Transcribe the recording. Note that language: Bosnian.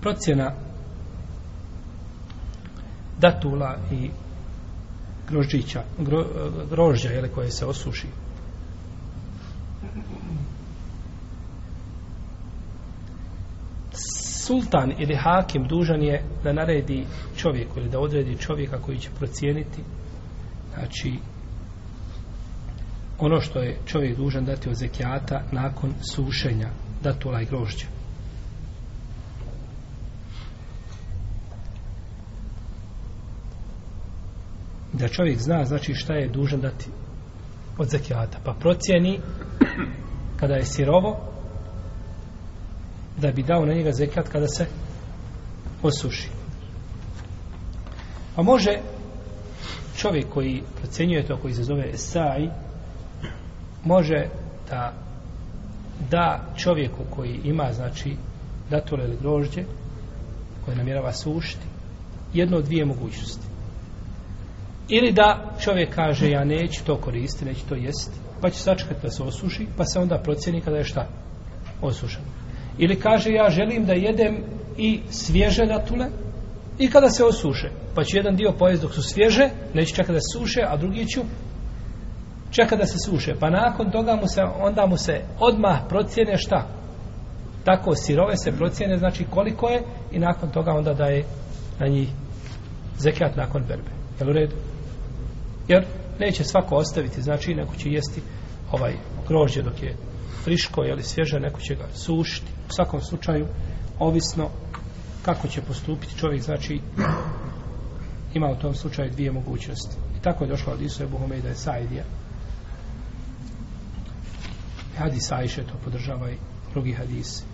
procjena datula i grožđića, grožđa jele, koje se osuši. Sultan ili hakim dužan je da naredi čovjeku ili da odredi čovjeka koji će procijeniti znači ono što je čovjek dužan dati od zekijata nakon sušenja datula i grožđa. da čovjek zna znači šta je dužan dati od zekijata. Pa procjeni kada je sirovo da bi dao na njega zekijat kada se osuši. Pa može čovjek koji procjenjuje to koji se zove esaj može da da čovjeku koji ima znači datule ili grožđe koje namjerava sušiti jedno od dvije mogućnosti ili da čovjek kaže ja neću to koristiti, neću to jesti, pa će sačekati da se osuši, pa se onda procjeni kada je šta osušen. Ili kaže ja želim da jedem i svježe datule i kada se osuše. Pa ću jedan dio pojesti dok su svježe, neću čekati da se suše, a drugi ću čeka da se suše. Pa nakon toga mu se, onda mu se odmah procjene šta? Tako sirove se procjene, znači koliko je i nakon toga onda daje na njih zekijat nakon berbe. Jel u redu? Jer neće svako ostaviti, znači neko će jesti ovaj grožđe dok je friško, ili svježe, neko će ga sušiti. U svakom slučaju, ovisno kako će postupiti čovjek, znači ima u tom slučaju dvije mogućnosti. I tako je došlo od Isu Ebu je Saidija. Hadis Ajše to podržava i drugi hadisi.